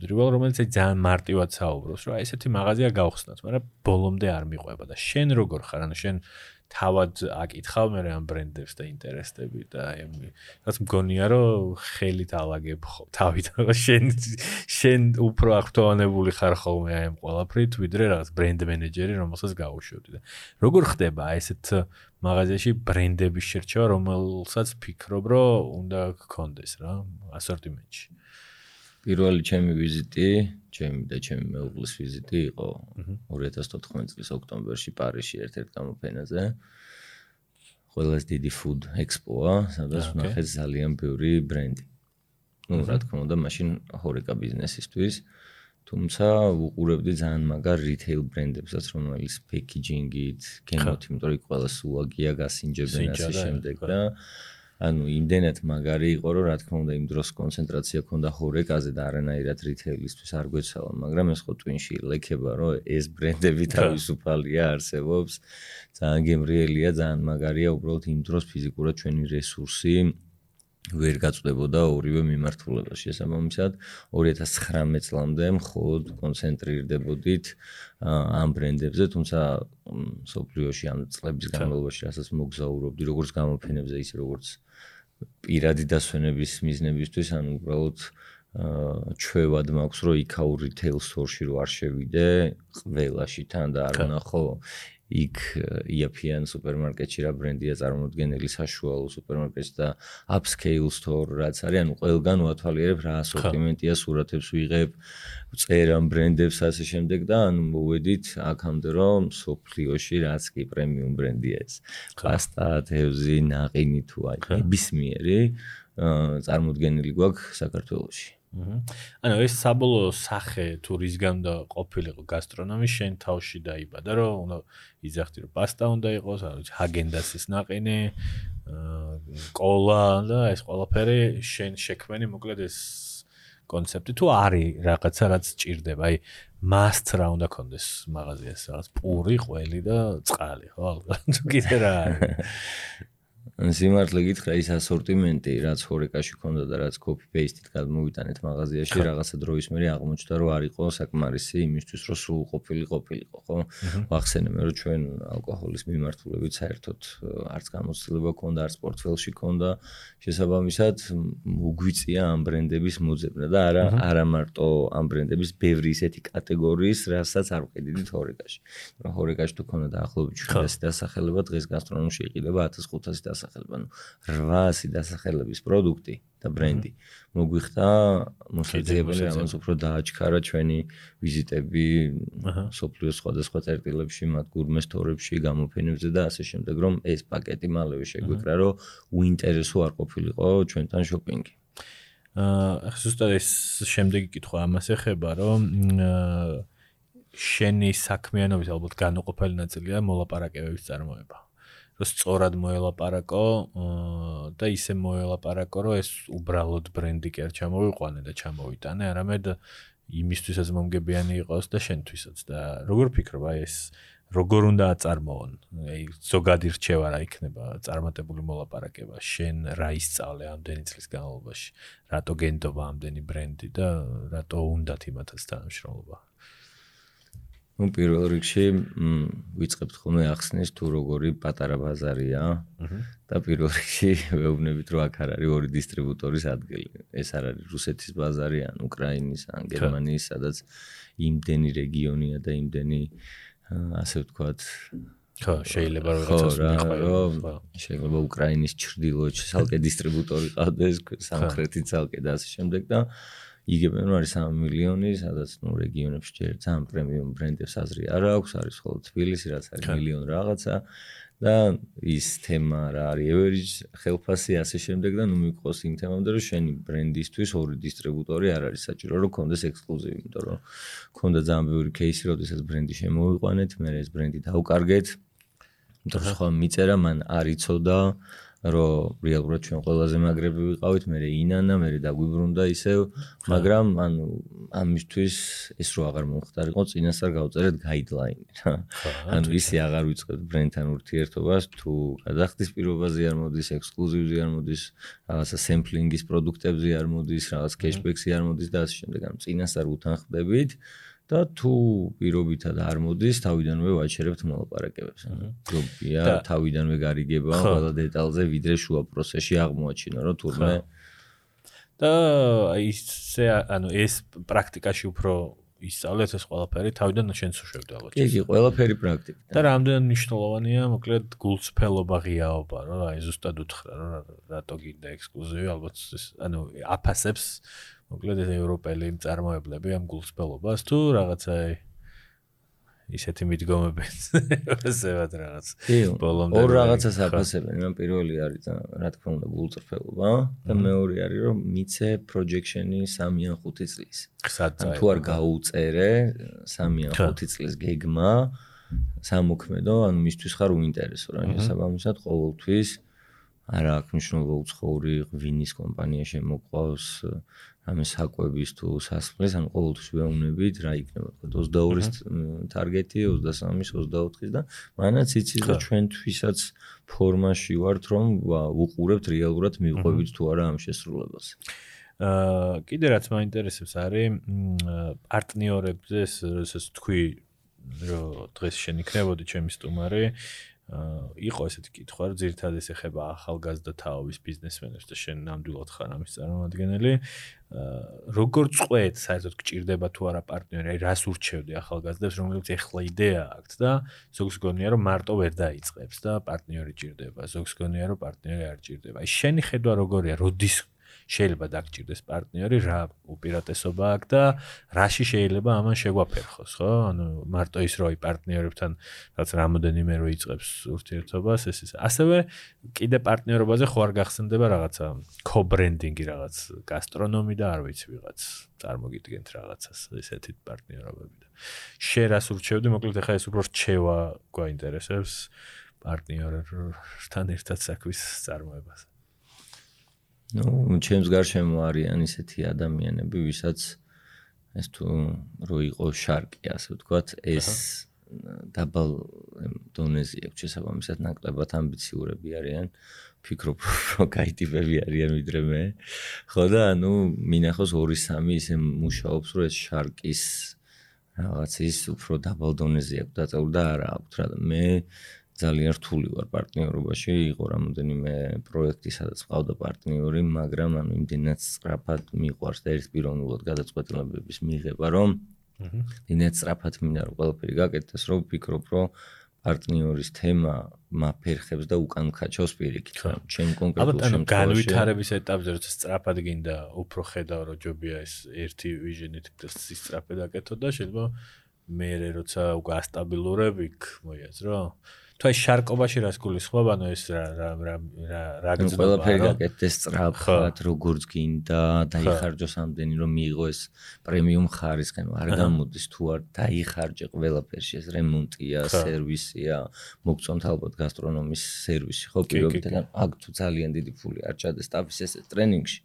შევხედრივ, რომელიც ძალიან მარტივად საუბრობს, აი ესეთი მაღაზია გავხსნათ, მაგრამ ბოლომდე არ მიყვება და შენ როგორ ხარ? ანუ შენ თავად აკითხავ მე ამ ბრენდებს და ინტერესები და აი რაც მგონია რომ ხელით ალაგებ ხო თავით. შენ შენ უფრო აღფრთოვანებული ხარ ხოლმე აი ამ ყველაფრით ვიდრე რაღაც ბრენდ მენეჯერი რომელსაც გაუშვებდი და როგორ ხდება ესეთ მაღაზიაში ბრენდების შერჩევა რომელსაც ფიქრობ რომ უნდა გქონდეს რა ასორტიმენტში პირველი ჩემი ვიზიტი, ჩემი და ჩემი მეუღლის ვიზიტი იყო 2014 წლის ოქტომბერში პარიზში ერთ-ერთ გამოფენაზე. ყველაზე დიდი food expo-ა, სადაც ნახეთ ძალიან ბევრი ბრენდი. ну, რა თქმა უნდა, მაშინ ჰორეკა ბიზნესისთვის. თუმცა უყურებდი ძალიან მაგარ retail ბრენდებსაც, რომელიც packaging-ით, გემოთ, იმიტომ რომ ყველა სუაგია გასინჯებენ ასე შემდეგ და ანუ იმდენად მაგარი იყო რომ რა თქმა უნდა იმ დროს კონცენტრაცია ქონდა ხორეკაზე და არანაირად რიტეილისთვის არ გვეცალა მაგრამ ეს ხო ტვინში ლექება რომ ეს ბრენდები თავისუფალია არსებობს ძალიან გემრიელია ძალიან მაგარია უბრალოდ იმ დროს ფიზიკურად ჩვენი რესურსი ვერ გაწდებოდა ორივე მიმართულებაში. შესაბამისად 2019 წლამდე მხოლოდ კონცენტრირდებოდით ამ ბრენდებზე თუმცა სოფლიოში ამ წლების განმავლობაში რასაც მოგზაურობდი როგორც გამოფენებზე ისე როგორც პირადი დასვენების მიზნებისთვის ან უბრალოდ ჩვევად მაქვს რომ იქაურ რიტეილ სტორში რო არ შევიდე ყველაში თან და არ ვნახო იქ იაფიან სუპერმარკეტში რა ბრენდია წარმოდგენილი საშუალო სუპერმარკეტში და upscale store რაც არის ანუ ყველგან ვათვალიერებ რა ასორტიმენტია სურათებს ვიღებ წერან ბრენდებს ასე შემდეგ და ანუ მოვედით აქამდე რომ სოფლიოში რაც კი პრემიუმ ბრენდია ეს. პასტა თევზი ნაყინი თუ აი ნებისმიერი წარმოდგენილი გვაქვს საქართველოში ანუ ეს საბოლოო სახე თუ რისგან და ყოფილიყო გასტრონომი შენ თავში დაიბადა რომ უნდა იზახტი რომ პასტა უნდა იყოს ანუ ჰაგენდასის ნაყინი კოლა და ეს ყველაფერი შენ შექმენი მოკლედ ეს კონცეფტი თუ არის რაღაცა რაც ჭირდება. აი მასტ რა უნდა კონდეს მაღაზიას რაღაც პური ყველი და წყალი ხო თუ კიდე რა არის სიმართლე გითხრა ის ასორტიმენტი რაც ხორეკაში ქონდა და რაც copy paste-ით გადმოვიტანეთ მაღაზიაში რაღაცა დროის მერე აღმოჩნდა რომ არ იყო საკმარისი იმისთვის რომ სულ ყოფილი ყოფილიყო ხო ვახსენე მე რომ ჩვენ ალკოჰოლის მიმართულებით საერთოდ არც გამოცდილება ქონდა არც პორტფელში ქონდა. შესაბამისად უგვიწია ამ ბრენდების მოძებნა და არა არა მარტო ამ ბრენდების ბევრი ისეთი კატეგორიის რასაც არ ვყიდით ხორეკაში რომ ხორეკაში თუ ქონდა დაახლოებით 700 დასახელება დღეს გასტრონომში იყიდება 1500 დასახელება, ანუ 800 დასახელების პროდუქტი და ბრენდი. მოგვიხდა მოსაძიებელი ამას უფრო დააჩქარა ჩვენი ვიზიტები სოფლიოს სხვადასხვა წერტილებში, მათ გურმესტორებში, გამოფენებზე და ასე შემდეგ, რომ ეს პაკეტი მალევე შეგვიკრა, რომ უინტერესო არ ყოფილიყო ჩვენთან შოპინგი. აა ზუსტად ეს შემდეგი კითხვა ამას ეხება, რომ შენი საქმიანობის ალბათ განუყოფელი ნაწილია მოლაპარაკებების წარმოება. რომ სწორად მოელაპარაკო და ისე მოელაპარაკო, რომ ეს უბრალოდ ბრენდი კი არ ჩამოვიყვანე და ჩამოვიტანე, არამედ იმისთვისაც მომგებიანი იყოს და შენთვისაც და როგორ ფიქრობ აი ეს როგორ უნდა აწარმოონ? აი ზოგადი რჩევა რა იქნება წარმატებული მოლაპარაკება? შენ რა ისწავლე ამდენი წლის განმავლობაში? რატო გენდობა ამდენი ბრენდი და რატო უნდათ იმათაც თანამშრომლობა? Ну პირველ რიგში ვიწყებთ ხოლმე ახსნის თუ როგორი პატარა ბაზარია. და პირველ რიგში ვეუბნებით რომ აქ არ არის ორი დისტრიბუტორის ადგილი. ეს არ არის რუსეთის ბაზარი ან უკრაინის ან გერმანიის სადაც იმდენი რეგიონია და იმდენი ასე ვთქვათ ხო შეიძლება რაღაცას მიხვერო შეიძლება უკრაინის ჩრდილოეთში ცალკე დისტრიბუტორი ყავდეს სამხრეთით ცალკე და ასე შემდეგ და იგებენ რომ არის 3 მილიონი, სადაც ნუ რეგიონებში ჯერ ძალიან პრემიუმ ბრენდებს აზრი არ აქვს, არის ხოლმე თბილისი, რაც არის მილიონ რაღაცა. და ის თემა რა არის? Average, ხელფასი ასე შემდეგ და ნუ მიყვოს იმ თემამდე რომ შენი ბრენდისთვის ორი დისტრიბუტორი არ არის საჭირო რომ გქონდეს ექსკლუზივი, იმიტომ რომ გქონდა ძალიან ბევრი кейსი, როდესაც ბრენდი შემოვიყვანეთ, მე ეს ბრენდი დავკარგეთ, იმიტომ რომ სხვა მიწერა მან არ იცოდა. რომ რეალურად ჩვენ ყველაზე მაგრები ვიყავით, მე ინანა, მე დაგვიბრუნდა ისევ, მაგრამ ანუ ამისთვის ეს რო აღარ მომხდარიყო, წინასწარ გავწერეთ გაიდლაინი რა. ანუ ისე აღარ ვიწყებთ ბრენდთან ურთიერთობას, თუ გადახდის პირობაზე არ მოდის, ექსკლუზივზე არ მოდის, რაღაცა სემპლინგის პროდუქტებზე არ მოდის, რაღაც კეშბექსი არ მოდის და ასე შემდეგ. ანუ წინასწარ უთანხმდებით. და თუ პირობითად არ მოდის, თავიდანვე ვაჩერებთ მოლაპარაკებებს. გრუპია, თავიდანვე გარიგება ყველა დეტალზე, ვიდრე შუა პროცესში აღმოაჩინო, რომ თურმე და ისე ანუ ეს პრაქტიკაში უფრო ისწავლეთ ეს ყველაფერი თავიდან შენც უშვებდი ალბათ. კი, ყველაფერი პრაქტიკა. და რამდენად მნიშვნელოვანია, მოკლედ გულწრფელობა ღიაობა, რა, აი ზუსტად უთხრა, რა, რატო გინდა ექსკლუზივი, ალბათ ეს ანუ აფასებს მოკლედ ეს ევროპელი მწარმოებლები ამ გულწრფელობას თუ რაღაცა ისეთი მიდგომებიც ესევად რაღაც ბოლომდე ორ რაღაცას აფასებენ მაგრამ პირველი არის რა თქმა უნდა გულწრფელობა და მეორე არის რომ მიცე პროჯექტშენი 3 ან 5 წლის ანუ თუ არ გაუწერე 3 ან 5 წლის გეგმა სამოქმედო ანუ მისთვის ხარ უინტერესო რა. შესაბამისად ყოველთვის არა აქვს მნიშვნელობა უცხოური ღვინის კომპანია შემოყვავს ამის საკვების თუ სასწრაფის ან ყოველთვის ვეუბნებით რა იქნება. თქო 22-ის ტარგეტი 23-ის 24-ის და მანაც იცის და ჩვენთვისაც ფორმაში ვართ რომ უყურებთ რეალურად მიყვებით თუ არა ამ შესრულებას. აა კიდე რაც მაინტერესებს არის პარტნიორებზე ეს ეს თქვი რომ დღეს შენ იქნებოდი ჩემი სტუმარი იყო ესეთი კითხვა, რომ ძირთადად ეს ეხება ახალგაზრდა თაობის ბიზნესმენებს და შენ ნამდვილად ხარ ამის წარმომადგენელი. როგორ წყვეთ, საერთოდ გჭირდება თუ არა პარტნიორი, აი რას ურჩევდი ახალგაზრდებს, რომელიც ეხლა იდეა აქვს და ზოგს გონია რომ მარტო ვერ დაიწყებს და პარტნიორი ჭირდება, ზოგს გონია რომ პარტნიორი არ ჭირდება. აი შენი ხედვა როგორია, როდის შეიძლება დაგჭირდეს პარტნიორი, რა უპირატესობა აქვს და რაში შეიძლება ამან შეგვაფერხოს, ხო? ანუ მარტო ის როი პარტნიორებთან რაც რამოდენიმე რო იწყებს ურთიერთობას, ეს ის. ასევე კიდე პარტნიორობაზე ხო არ გახსენდება რაღაცა კო-ბრენდინგი რაღაც გასტრონომი და არ ვიცი ვიღაც წარმოგიდგენთ რაღაცას ესეთი პარტნიორობები და შე რას ურჩევდი, მოკლედ ახლა ეს უფრო რჩევა გვაინტერესებს პარტნიორებთან ერთად საქმის წარმოებას. Ну ჩემს გარშემო არიან ისეთი ადამიანები ვისაც ეს თუ რო იყო შარკი ასე ვთქვათ ეს დაბალ დონეზე აქვს. შესაბამისად ნაკლებად ამბიციურები არიან ფიქრობ რომ გაიტიპები არიან ვიდრე მე. ხო და ანუ მინახავს 2-3 ისე მუშაობს რომ ეს შარკის რაღაც ის უფრო დაბალ დონეზე აქვს დაწეული და არა აქვს რა. მე ძალიან რთული ვარ პარტნიორობაში, იყო რამოდენიმე პროექტი, სადაც ყავდა პარტნიორი, მაგრამ ანუ იმდენად სწრაფად მიყვარს და ერთ პიროვნულად გადაწყვეტილებების მიღება, რომ აჰა. იმდენად სწრაფად მინდა რომ ყველაფერი გაკეთდეს, რომ ვფიქრობ, რომ პარტნიორის თემა მაფერხებს და უკან ხაჩავს პირიქით. ჩემ კონკრეტულ შემთხვევაში. ალბათ განვითარების ეტაპზე როცა სწრაფად გინდა უფრო ხედავ რომ ჯობია ეს ერთი ვიჟენით და სწრაფად აკეთო და შეიძლება მე როცა უკვე ასტაბილურებ იქ მოიაზრო. თუ აი შარკობაში რას გულისხმობ, ანუ ეს რა რა რა რა რა გძნება. ყველაფერი გაკეთდეს სწრაფად, როგორც გინდა, დაიხარჯოს ამდენი რომ მიიღო ეს პრემიუმ ხარისხი, ანუ არ გამოდის თუ არ დაიხარჯე ყველაფერში ეს რემონტია, სერვისია, მოგწონთ ალბათ გასტრონომის სერვისი, ხო, პირობითად აქ თუ ძალიან დიდი ფული არ ჩადეს სტაფის ეს ტრენინგში.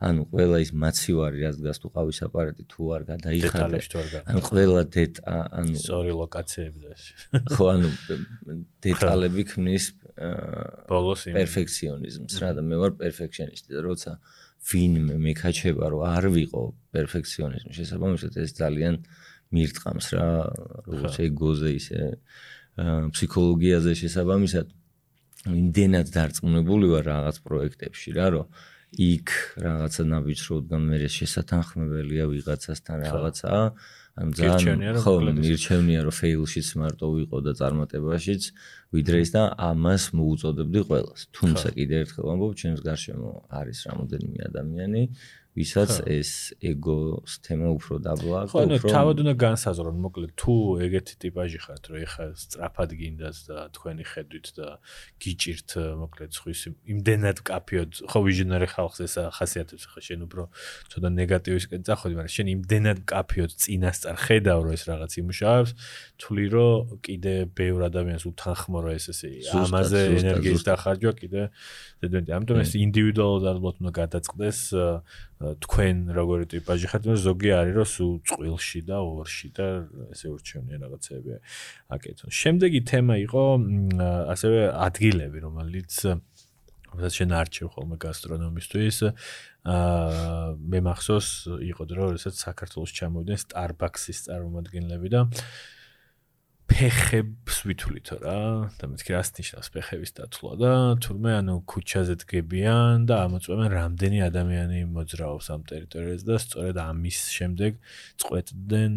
ანუ ყველა ის მაცივარი რაც დგას თუ ყავის აპარატი თუ არ გადაიხარდა. ანუ ყველა დეტა ანუ სწორი ლოკაციები და ხო ანუ დეტალები ქმნის ბოლოს პერფექციონიზმს რა და მე ვარ პერფექციონისტი და როცა ვინმე მეკაჩება რომ არ ვიყო პერფექციონიზმი შესაბამისად ეს ძალიან მირტყამს რა როგორც ეგოზე ისე ფსიქოლოგიაზე შესაბამისად იმდენად დარწმუნებული ვარ რაღაც პროექტებში რა რომ იქ რაღაცა ნაბიჯროდგან მე შესაძახმებელია ვიღაცასთან რაღაცა. ან ძალიან ხო მირჩევნია რომ ფეილშიც მარტო ვიყო და წარმატებაშიც ვიდრე ის და ამას მოუწოდებდი ყველას. თუმცა კიდე ერთხელ ამბობ ჩემს გარშემო არის რამოდენიმე ადამიანი ვისაც ეს ეგოს თემა უფრო დაბლა აქვს. ხო, ანუ თავად უნდა განსაზღვრონ, მოკლედ თუ ეგეთი ტიპაჟი ხართ, რომ ეხა სწრაფად გინდას და თქვენი ხედვით და გიჭირთ, მოკლედ ხვის იმდენად კაფიოდ, ხო ვიჟნერი ხალხს ეს ახასიათებს ხა შენ უფრო ცოტა ნეგატივისკენ წახვედი, მაგრამ შენ იმდენად კაფიოდ წინასწარ ხედავ, რომ ეს რაღაც იმუშავებს, თვლი რომ კიდე ბევრ ადამიანს უთანხმო რომ ეს ესე ამაზე ენერგიის დახარჯვა კიდე ზედმეტი. ამიტომ ეს ინდივიდუალურად უნდა გადაწყდეს თქვენ როგორი ტიპაჟი ხართ, მაგრამ ზოგი არის რომ სულ წვილში და ორში და ესე ურჩევნია რაღაცები აკეთონ. შემდეგი თემა იყო ასევე ადგილები, რომელიც რაც შენ არჩევ ხოლმე გასტრონომისტვის აა მე მახსოვს იყო დრო, როდესაც საქართველოს ჩამოვიდნენ Starbucks-ის წარმომადგენლები და ფეხებს ვითვლითო რა. და მეთქი რას ნიშნავს ფეხების დათვლა? და თურმე ანუ ქუჩაზე დგებიან და ამოწმებენ რამდენი ადამიანი მოძრაობს ამ ტერიტორიაზე და სწორედ ამის შემდეგ წყვეტდნენ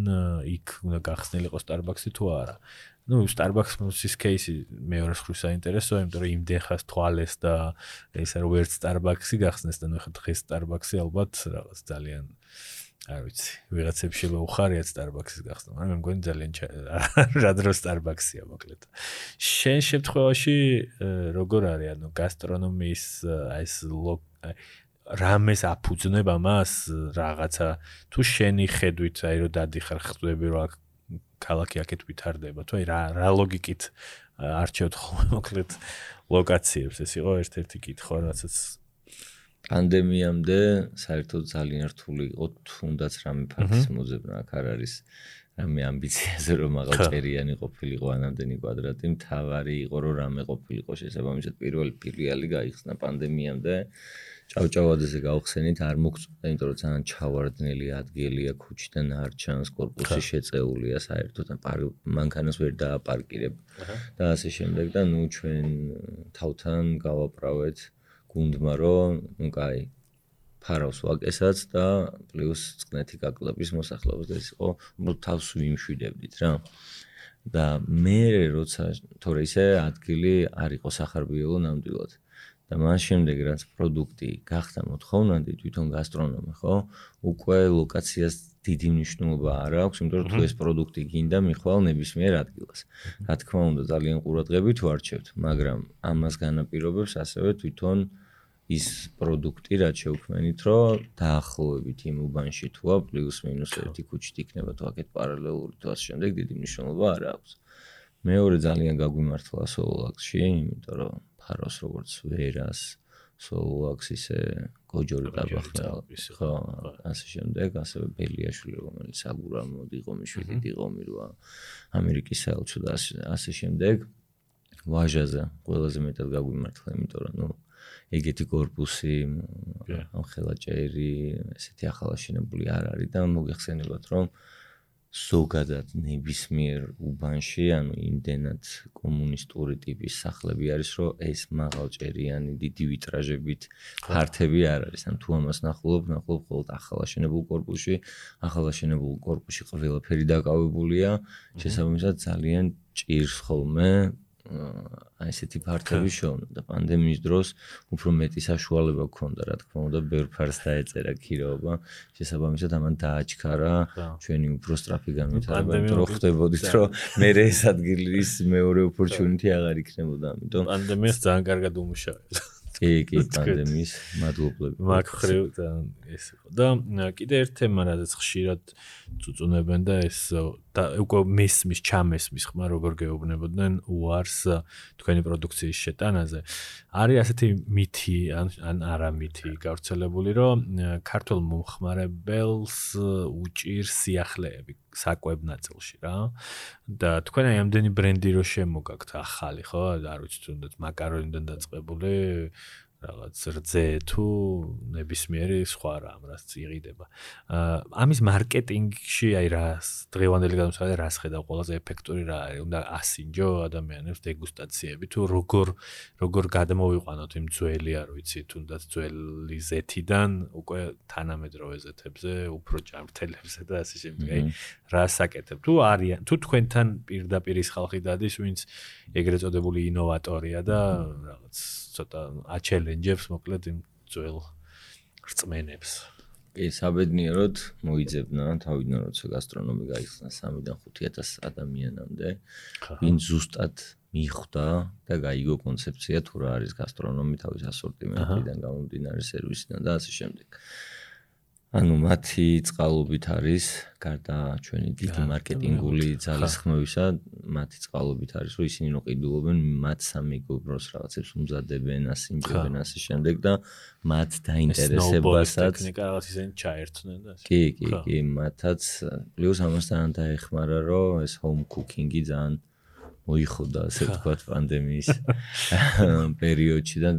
იქ უნდა გახსნილიყო სტარბაქსი თუ არა. ну Starbucks-ის кейსი მეორე ხრის საინტერესოა, იმიტომ რომ იმდენ ხას თვალეს და ეს არ ვერც Starbucks-ი გახსნეს და ნუ ხა დღეს Starbucks-ი ალბათ რაღაც ძალიან არ ვიცი, ვიღაცებს შევა უხარიათ Starbucks-ის გახსნა, მაგრამ მე მგონი ძალიან რა დრო Starbucks-ია მოკლედ. შენ შემთხვევაში როგორ არის, ანუ გასტრონომიის ეს რამეს აფუძნება მას რაღაცა თუ შენი ხედვით აი რომ დადიხარ ხვდები რომ აქ ქალაქი აქეთ ვითარდება თუ აი რა რა ლოგიკით არჩევთ ხოლმე მოკლედ ლოკაციებს ეს იყო ერთ-ერთი კითხვა რაცაც პანდემიამდე საერთოდ ძალიან რთული იყო თუნდაც რამე ფართის მოძებნა აქ არ არის რამე ამბიციაზე რომ მაღალწერიანი ყოფილიყო ანამდენი კვადრატი. მთავარი იყო რომ რამე ყოფილიყო შესაბამისად პირველი ფილიალი გაიხსნა პანდემიამდე. ჭავჭავაძეზე გავხსენით არ მოგწონდა იმიტომ რომ ძალიან ჩავარდნელი ადგილია ქუჩიდან არ ჩანს корпуსი შეწეულია საერთოდ მანქანას ვერ დააპარკირებ. და ასე შემდეგ და ნუ ჩვენ თავთან გავაправეთ გუნდმა რომ ნუ კაი ფარავს ვაკესაც და პლუს წყნეთი გაკლების მოსახლეობას და ეს იყო უბრალოდ თავს ვიმშვიდებდით რა. და მე როცა თორე ისე ადგილი არ იყო სახარბიელო ნამდვილად. და მას შემდეგ რაც პროდუქტი გახდა მოთხოვნადი თვითონ გასტრონომი ხო უკვე ლოკაციას დიდი მნიშვნელობა არ აქვს იმიტომ რომ თუ ეს პროდუქტი გინდა მიხვალ ნებისმიერ ადგილას. რა თქმა უნდა ძალიან ყურადღებით ვარჩევთ მაგრამ ამას განაპირობებს ასევე თვითონ ის პროდუქტი რაც შევქმნით რომ დაახლოებით იმ უბანში თუა პლუს მინუს ერთი ქუჩით იქნება თუ აქეთ პარალელური თუ ასე შემდეგ დიდი მნიშვნელობა არ აქვს. მეორე ძალიან გაგვიმართლა სოლაქსში იმიტომ რომ ფაროს როგორც ვერას სოლაქსისე გოჯორი დაბახდა ხო ასე შემდეგ ასევე ბელიაშვილი რომელიც აგურამოდ იყო მიშვილი დიღომი როა ამერიკის საელჩო და ასე შემდეგ. ვაჟაზე ყველაზე მეტად გაგვიმართლა იმიტომ რომ ნუ ეგეთი корпуსი ამ ხელაჭერი ესეთი ახალაშენებული არ არის და მოგეხსენებათ რომ ზოგადად ნებისმიერ უბანში, ანუ იმდენად კომუნისტური ტიპის სახლები არის, რომ ეს მაღალჭერიანი დიდი ვიტრაჟებით ფართები არ არის. ან თუ ამას ნახულობ, ნახულობ მხოლოდ ახალაშენებულ корпуში, ახალაშენებულ корпуში ყველაფერი დაკავებულია, mm-hmm. შესაბამისად ძალიან ჭირს ხოლმე აი ესეთი ფართები შოვნა და პანდემიის დროს უფრო მეტი საშუალება გქონდა, რა თქმა უნდა, ბევრ ფარს დაეწერა ქირაობა. შესაბამისად, ამან დააჩქარა ჩვენი უფრო სწრაფი განვითარება, რომ ხდებოდით, რომ მე ეს ადგილის მეორე ოპორჩუნიტი აღარ იქნებოდა, ამიტომ პანდემიას ძალიან კარგად უმუშავეს. კი, კი, პანდემიის მადლობლები. მაგ ხრივ და ეს იყო. და კიდე ერთ თემა, რადგან ხშირად წუწუნებენ და ეს და უკვე მესმის ჩამესმის ხმა როგორ გეუბნებოდნენ უარს თქვენი პროდუქციის შეტანაზე. არის ასეთი მითი ან ან არა მითი გავრცელებული, რომ ქართულ მომხმარებელს უჭირს სიახლეები საკვებ ნაწილში რა. და თქვენ აი ამდენი ბრენდი რო შემოგაქვთ ახალი, ხო? არ ვიცი თუნდაც მაკარონიდან დაწყებული რაღაც რძე თუ ნებისმიერი სხვა რამ რაც იყიდება. აა ამის მარკეტინგში აი რას დღევანდელი გადამსავალე რას ხედავ ყველაზე ეფექტური რა არის? უნდა ასინჯო ადამიანებს დეგუსტაციები თუ როგორ როგორ გადმოვიყვანოთ იმ ძველი არ ვიცი თუნდაც ძველი ზეთიდან უკვე თანამედროვე ზეთებზე, უფრო ჭამრთელებსა და ასე შემდეგ. აი რას აკეთებ? თუ არიან თუ თქვენთან პირდაპირ ის ხალხი დადის, ვინც ეგრეთ წოდებული ინოვატორია და რაღაც ცოტა აჩელენჯებს მოკლედ იმ ძველ რწმენებს. კი, საბედნიეროდ მოიძებნა თავიდან როცა გასტრონომი გაიხსნა 3-დან 5000 ადამიანამდე. ვინ ზუსტად მიხვდა და გაიგო კონცეფცია თუ რა არის გასტრონომი თავის ასორტიმენტიდან გამომდინარე სერვისიდან და ასე შემდეგ. ანუ მათი წყალობით არის გარდა ჩვენი დიდი მარკეტინგული ძალისხმევისა, მათი წყალობით არის, რომ ისინი რო ყიდულობენ მათ სამეგობროს რაღაცებს უმზადებენ, ასინჯებენ ასე შემდეგ და მათ დაინტერესებასაც ტექნიკა რაღაც ისინი ჩაერთნენ და ასე. კი, კი, კი, მათაც პლუს ამასთან დაეხმარა, რომ ეს home cooking-ი ძალიან მოიხოდა, ასე ვთქვათ, პანდემიის პერიოდში და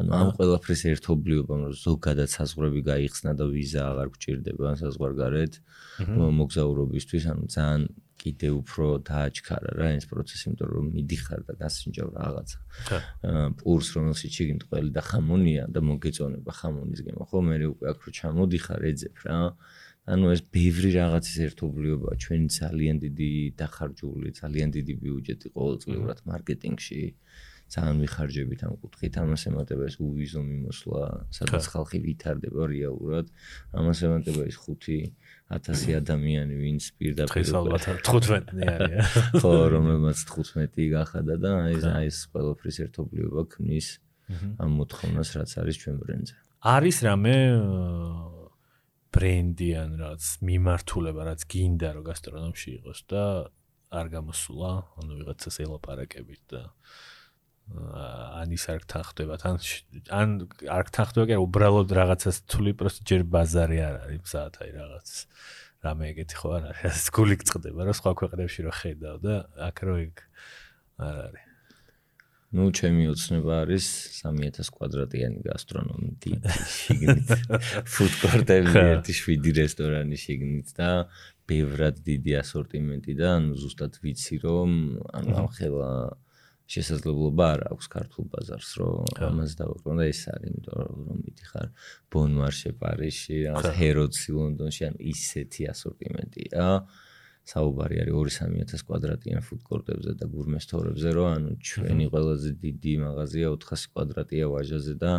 ანუ ამ ყველაფრის ერთობლიობამ რომ ზოგადად საზღვრები გაიხსნა და ვიზა აღარ გჭირდება საზღვარგარეთ მოგზაურობისთვის ანუ ძალიან კიდე უფრო დააჩქარა რა ეს პროცესი იმიტომ რომ მიდიხარ და გასინჯავ რაღაცა პურს რომელშიც შეგიმ ყველი და ხამონია და მოგეწონება ხამონის გემო. ხო მე უკვე აქ რო ჩამოდიხარ ეძებ რა. ანუ ეს ბევრი რაღაცის ერთობლიობა ჩვენი ძალიან დიდი დახარჯული ძალიან დიდი ბიუჯეტი ყოველწლიურად მარკეტინგში ძალიან მიხარჯებით ამ კუთხით, ამას ემატება ეს უვიზო მიმოსვლა, სადაც ხალხი ვითარდება რეალურად. ამას ემატება ეს 5000 ადამიანი, ვინც პირდაპირ დღეს ალბათ 15-ნი არის. ხო, რომელმაც 15 გახადა და აი ეს აი ეს ყველაფრის ერთობლიობა ქმნის ამ მოთხოვნას, რაც არის ჩვენ ბრენდზე. არის რამე ბრენდი ან რაც მიმართულება, რაც გინდა რომ გასტრონომში იყოს და არ გამოსულა, ანუ ვიღაცას ელაპარაკებით და ან ის არ გთანხმდებათ ან ან არ გთანხმდება კი უბრალოდ რაღაცას თვლი პროსტ ჯერ ბაზარი არ არის მზად აი რაღაც. რამე ეგეთი ხო არ არის ეს გული გწდება რა სხვა ქვეყნებში რო ხედავ და აქ რო ეგ არ არის. ну ჩემი ოცნება არის 3000 კვადრატიანი გასტრონომი დიდი შიგნით. ფუდ კორტები ერთი 7 რესტორანი შიგნით და ბევრად დიდი ასორტიმენტი და ანუ ზუსტად ვიცი რომ ანუ ამ ხელა შესაძლებლობა არ აქვს ქართულ ბაზარს რომ ამას დავაკრონ. და ეს არის იმიტომ რომ მიდიხარ ბონმარშე პარიზში რაღაც ჰეროდსი ლონდონში ანუ ისეთი ასორტიმენტია. საუბარი არის 2-3000 კვადრატიან ფუდკორტებზე და გურმესტორებზე რომ ანუ ჩვენი ყველაზე დიდი მაღაზია 400 კვადრატია ვაჟაზე და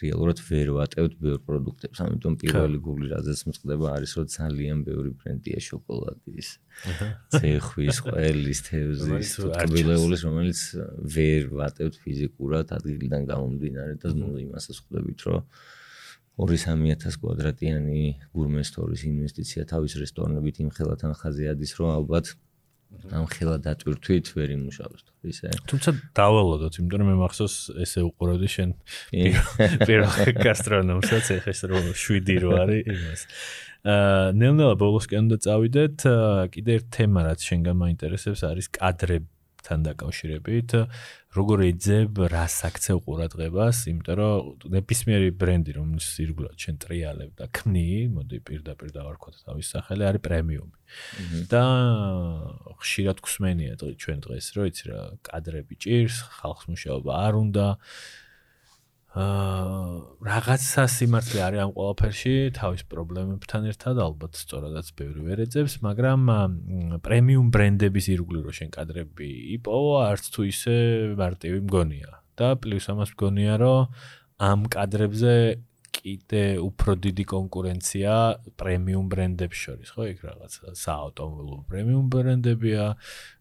რეალურად ვერ ვატევთ ბევრ პროდუქტებს. ამიტომ პირველი გული რაზეც მწყდება არის რომ ძალიან ბევრი ბრენდია შოკოლადის. ცეხვის, ყველის, თევზის, ტკბილეულის, რომელიც ვერ ვატევთ ფიზიკურად ადგილიდან გამომდინარე და ნუ იმასაც ხვდებით რომ 2-3000 კვადრატიანი გურმესტორის ინვესტიცია თავის რესტორნებით იმ ხელათან ხაზე ადის რომ ალბათ ამ ხელა დატვირთვით ვერ იმუშავებს თქო ისე. თუმცა დავალოდოთ, იმიტომ რომ მე მახსოვს ესე უყურებდი შენ პირველ გასტრონომსაც ეხეს რომ 7 რო არის იმას. აა ნელ-ნელა ბოლოსკენ და წავიდეთ, კიდე ერთ თემა რაც შენგან მაინტერესებს არის კადრები თან დაკავშირებით როგორ ეძებ რას აქცევ ყურადღებას იმიტომ რომ ნებისმიერი ბრენდი რომელიც ირგვლივ ჩვენ ტრიალებ და ქმნი მოდი პირდაპირ დავარქვათ თავის სახელი არის პრემიუმი. და ხშირად გსმენია ჩვენ დღეს რომ იცი რა კადრები ჭირს ხალხს მუშაობა არ უნდა რაღაცა სიმართლე არის ამ ყველაფერში თავის პრობლემებთან ერთად ალბათ სწორადაც ბევრი ვერ ეძებს მაგრამ პრემიუმ ბრენდების ირგვლივ რო შენ კადრები იპოვო არც თუ ისე მარტივი მგონია. და პლუს ამას მგონია რომ ამ კადრებზე კიდე უფრო დიდი კონკურენცია პრემიუმ ბრენდებს შორის, ხო? იქ რაღაც საავტომობილო პრემიუმ ბრენდებია,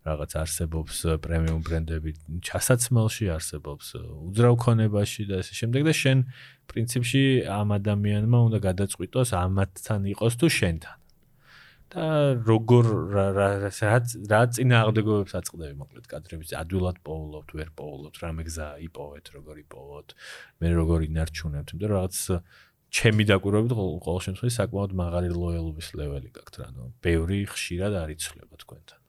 რაღაც არსებობს პრემიუმ ბრენდები ჩასაცმელში, არსებობს უძრავ ქონებაში და ასე შემდეგ და შენ პრინციპში ამ ადამიანმა უნდა გადაწყვიტოს ამათთან იყოს თუ შენთან. და როგორ რა რა რა წინააღმდეგობებს აწყდები მოკლედ კადრების ადვილად პოულობთ, ვერ პოულობთ, რა მეგზა იპოვეთ, როგორ იპოვოთ, მე როგორ ინარჩუნებთ, იმიტომ რომ რაღაც ჩემი დაკვირვებით ყოველ შემთხვევაში საკმაოდ მაღალი ლოიალობის ლეველი გაქვთ, რა ნუ ბევრი ხშირად არ იცვლება თქვენთან.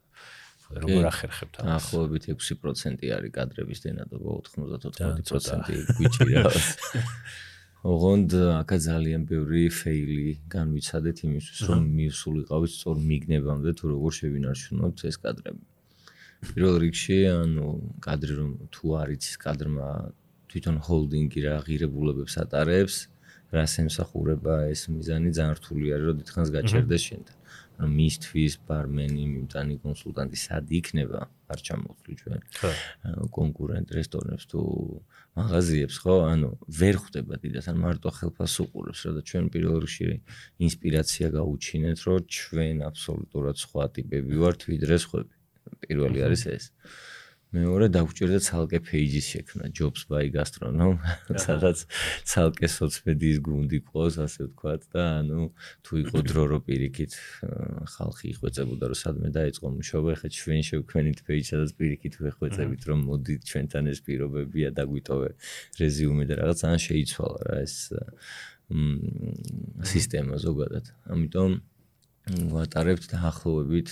როგორ ახერხებთ ამას? ახლობით 6% არის კადრების დენადობა, 90-90% გვიჭირავს. ოღონდ აქა ძალიან ბევრი ფეილი განვიცადეთ იმისთვის რომ მისულიყავით სწორ მიგნებამდე თუ როგორ შევინარჩუნოთ ეს კადრები. პირველ რიგში ანუ კადრი რომ თუ არის კადრმა თვითონ ჰოლდინგი რა ღირებულებებს ატარებს, რას ემსახურება ეს მიზანი ძალიან რთული არის რომ დიდხანს გაჩერდეს შენთან. ანუ მისთვის ბარმენი, მიმტანი კონსულტანტი სად იქნება? არ ჩამოვთვლი ჩვენ. კონკურენტ რესტორნებს თუ მაღაზიებს ხო, ანუ ვერ ხვდება დიდას, ან მარტო ხელფას უყურებს, რა და ჩვენ პირველ რიგში ინსპირაცია გაუჩინეთ, რომ ჩვენ აბსოლუტურად სხვა ტიპები ვართ ვიდრე სხვები. პირველი არის ეს. მეორე დაგვჭირდა ცალკე პეიჯის შექმნა jobs by gastronom სადაც ცალკე სოციმედიის გუნდი ყავს ასე ვთქვათ და ანუ თუ იყო დრო რო პირიქით ხალხი იხვეწებოდა რომ სადმე დაიწყო მუშაობა ხა ჩვენ შევქმნით პეიჯს სადაც პირიქით ვეხვეწებით რომ მოდით ჩვენთან ეს პირობებია დაგვიტოვე რეზიუმე და რაღაც ან შეიცვალა რა ეს სისტემა ზოგადად. ამიტომ ვატარებთ დაახლოებით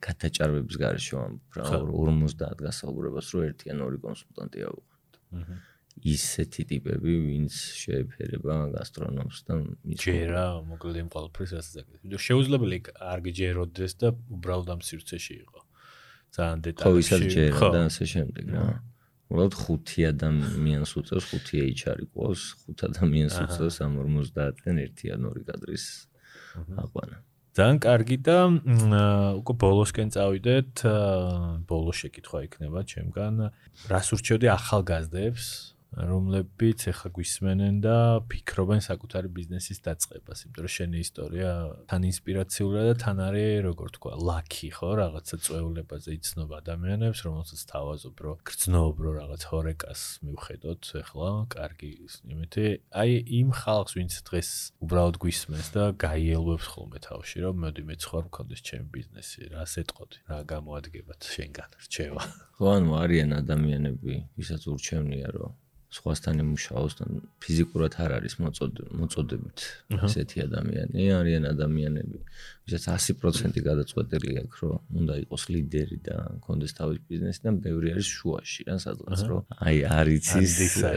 გადაჭარბების გარეშე ამ 50 გასაუბრებას რო ერთი ან ორი კონსულტანტი აჰა. ისეთი ტიპები, ვინც შეეფერება გასტრონომს და ჯერა, მოკლედ იმ ყველაფერს რასაც აკეთებს. შეუძლებელი არ გჯეროდეს და უბრალოდ ამ სივრცეში იყო. ძალიან დეტალში. ხო, ისაც ჯერა და ასე შემდეგ რა. უბრალოდ ხუთი ადამიანს უწევს, ხუთი HR იყოს, ხუთ ადამიანს უწევს ამ 50-დან ერთი ან ორი კადრის აყვანა. ძალიან კარგი და უკვე ბოლოსკენ წავიდეთ. ბოლო შეკითხვა იქნება ჩემგან. რას ურჩევდი ახალგაზრდებს? რომლებიც ეხა გვისმენენ და ფიქრობენ საკუთარი ბიზნესის დაწყებას, იმიტომ რომ შენი ისტორია თან ინსპირაციულია და თან არის, როგორ თქვა, ლაკი, ხო, რაღაცა წვეულებაზე იცნობ ადამიანებს, რომელსაც თავაზობ, რომ გრძნობ, რომ რაღაც ჰორეკას მივხედოთ ეხლა, კარგი იმითი, აი იმ ხალხს, ვინც დღეს უბრალოდ გვისმენს და გაიელვებს ხოლმე თავში, რომ მოდი მეც ხარ მქონდეს ჩემი ბიზნესი, რა სეტყოდი, რა გამოადგებათ შენგან რჩევა. ხო, ანუ არიან ადამიანები, ვისაც ურჩევნია, რომ სხვასთან იმუშაოს და ფიზიკურად არ არის მოწოდებით ესეთი ადამიანი. არიან ადამიანები ვისაც 100% გადაწყვეტილი აქვს რომ უნდა იყოს ლიდერი და კონდეს თავის ბიზნესი და ბევრი არის შუაში რა სადღაც რომ აი არიცის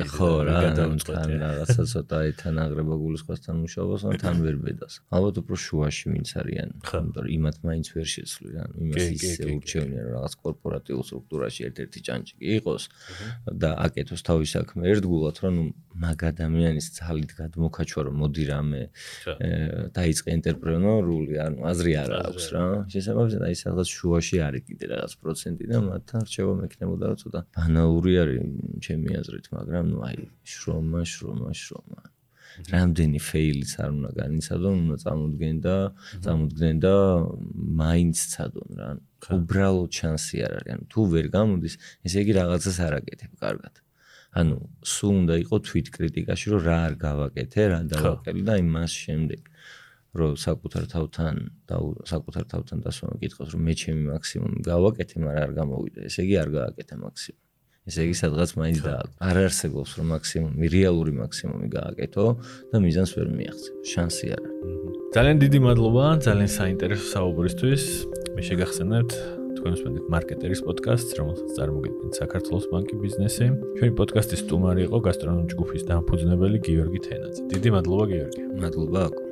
ხო რა გადაწყვეტილი რაღაცა ცოტა აი თან აღრება გულისხმობასთან მუშაობს ან თან ვერ ბედას ალბათ უფრო შუაში ვინც არიან იმიტომ რომ იმათ მაინც ვერ შეცვლი რა იმას ისე ურჩევნია რომ რაღაც კორპორატიულ სტრუქტურაში ერთ-ერთი ჭანჭი იყოს და აკეთოს თავის საქმე ერთგულად რომ მაგ ადამიანის ძალით გადმოქაჩვა რომ მოდი რამე დაიწყე ენტერპრენორული ანუ აზრი არ აქვს რა. შესაბამისად აი სადღაც შუაში არის კიდე რაღაც პროცენტი და მათთან რჩევა მექნებოდა რომ ცოტა ბანალური არის ჩემი აზრით მაგრამ ნუ აი შრომა შრომა შრომა. რამდენი ფეილიც არ უნდა განიცადონ უნდა წამოდგენ და წამოდგენ და მაინც ცადონ რა. უბრალოდ შანსი არ არის. ანუ თუ ვერ გამოდის ესე იგი რაღაცას არ აკეთებ კარგად ანუ სულ უნდა იყოს თვით კრიტიკაში რომ რა არ გავაკეთე, რა დავაკეთე და იმას შემდეგ რომ საკუთარ თავთან და საკუთარ თავთან დასვენა კითხოს რომ მე ჩემი მაქსიმუმი გავაკეთე, მაგრამ არ გამოვიდა. ესე იგი არ გააკეთე მაქსიმუმი. ესე იგი სადღაც მაინც და არ არსებობს რომ მაქსიმუმი, რეალური მაქსიმუმი გააკეთო და მიზანს ვერ მიაღწევ. შანსი არ არის. ძალიან დიდი მადლობა, ძალიან საინტერესო საუბრისთვის. მე შეგახსენებთ თქვენს მენდით მარკეტერის პოდკასტს, რომელსაც წარმოგიდგენთ საქართველოს ბანკი ბიზნესი. ჩვენი პოდკასტის სტუმარი იყო გასტრონომ ჯგუფის დამფუძნებელი გიორგი თენაძე. დიდი მადლობა გიორგი. მადლობა.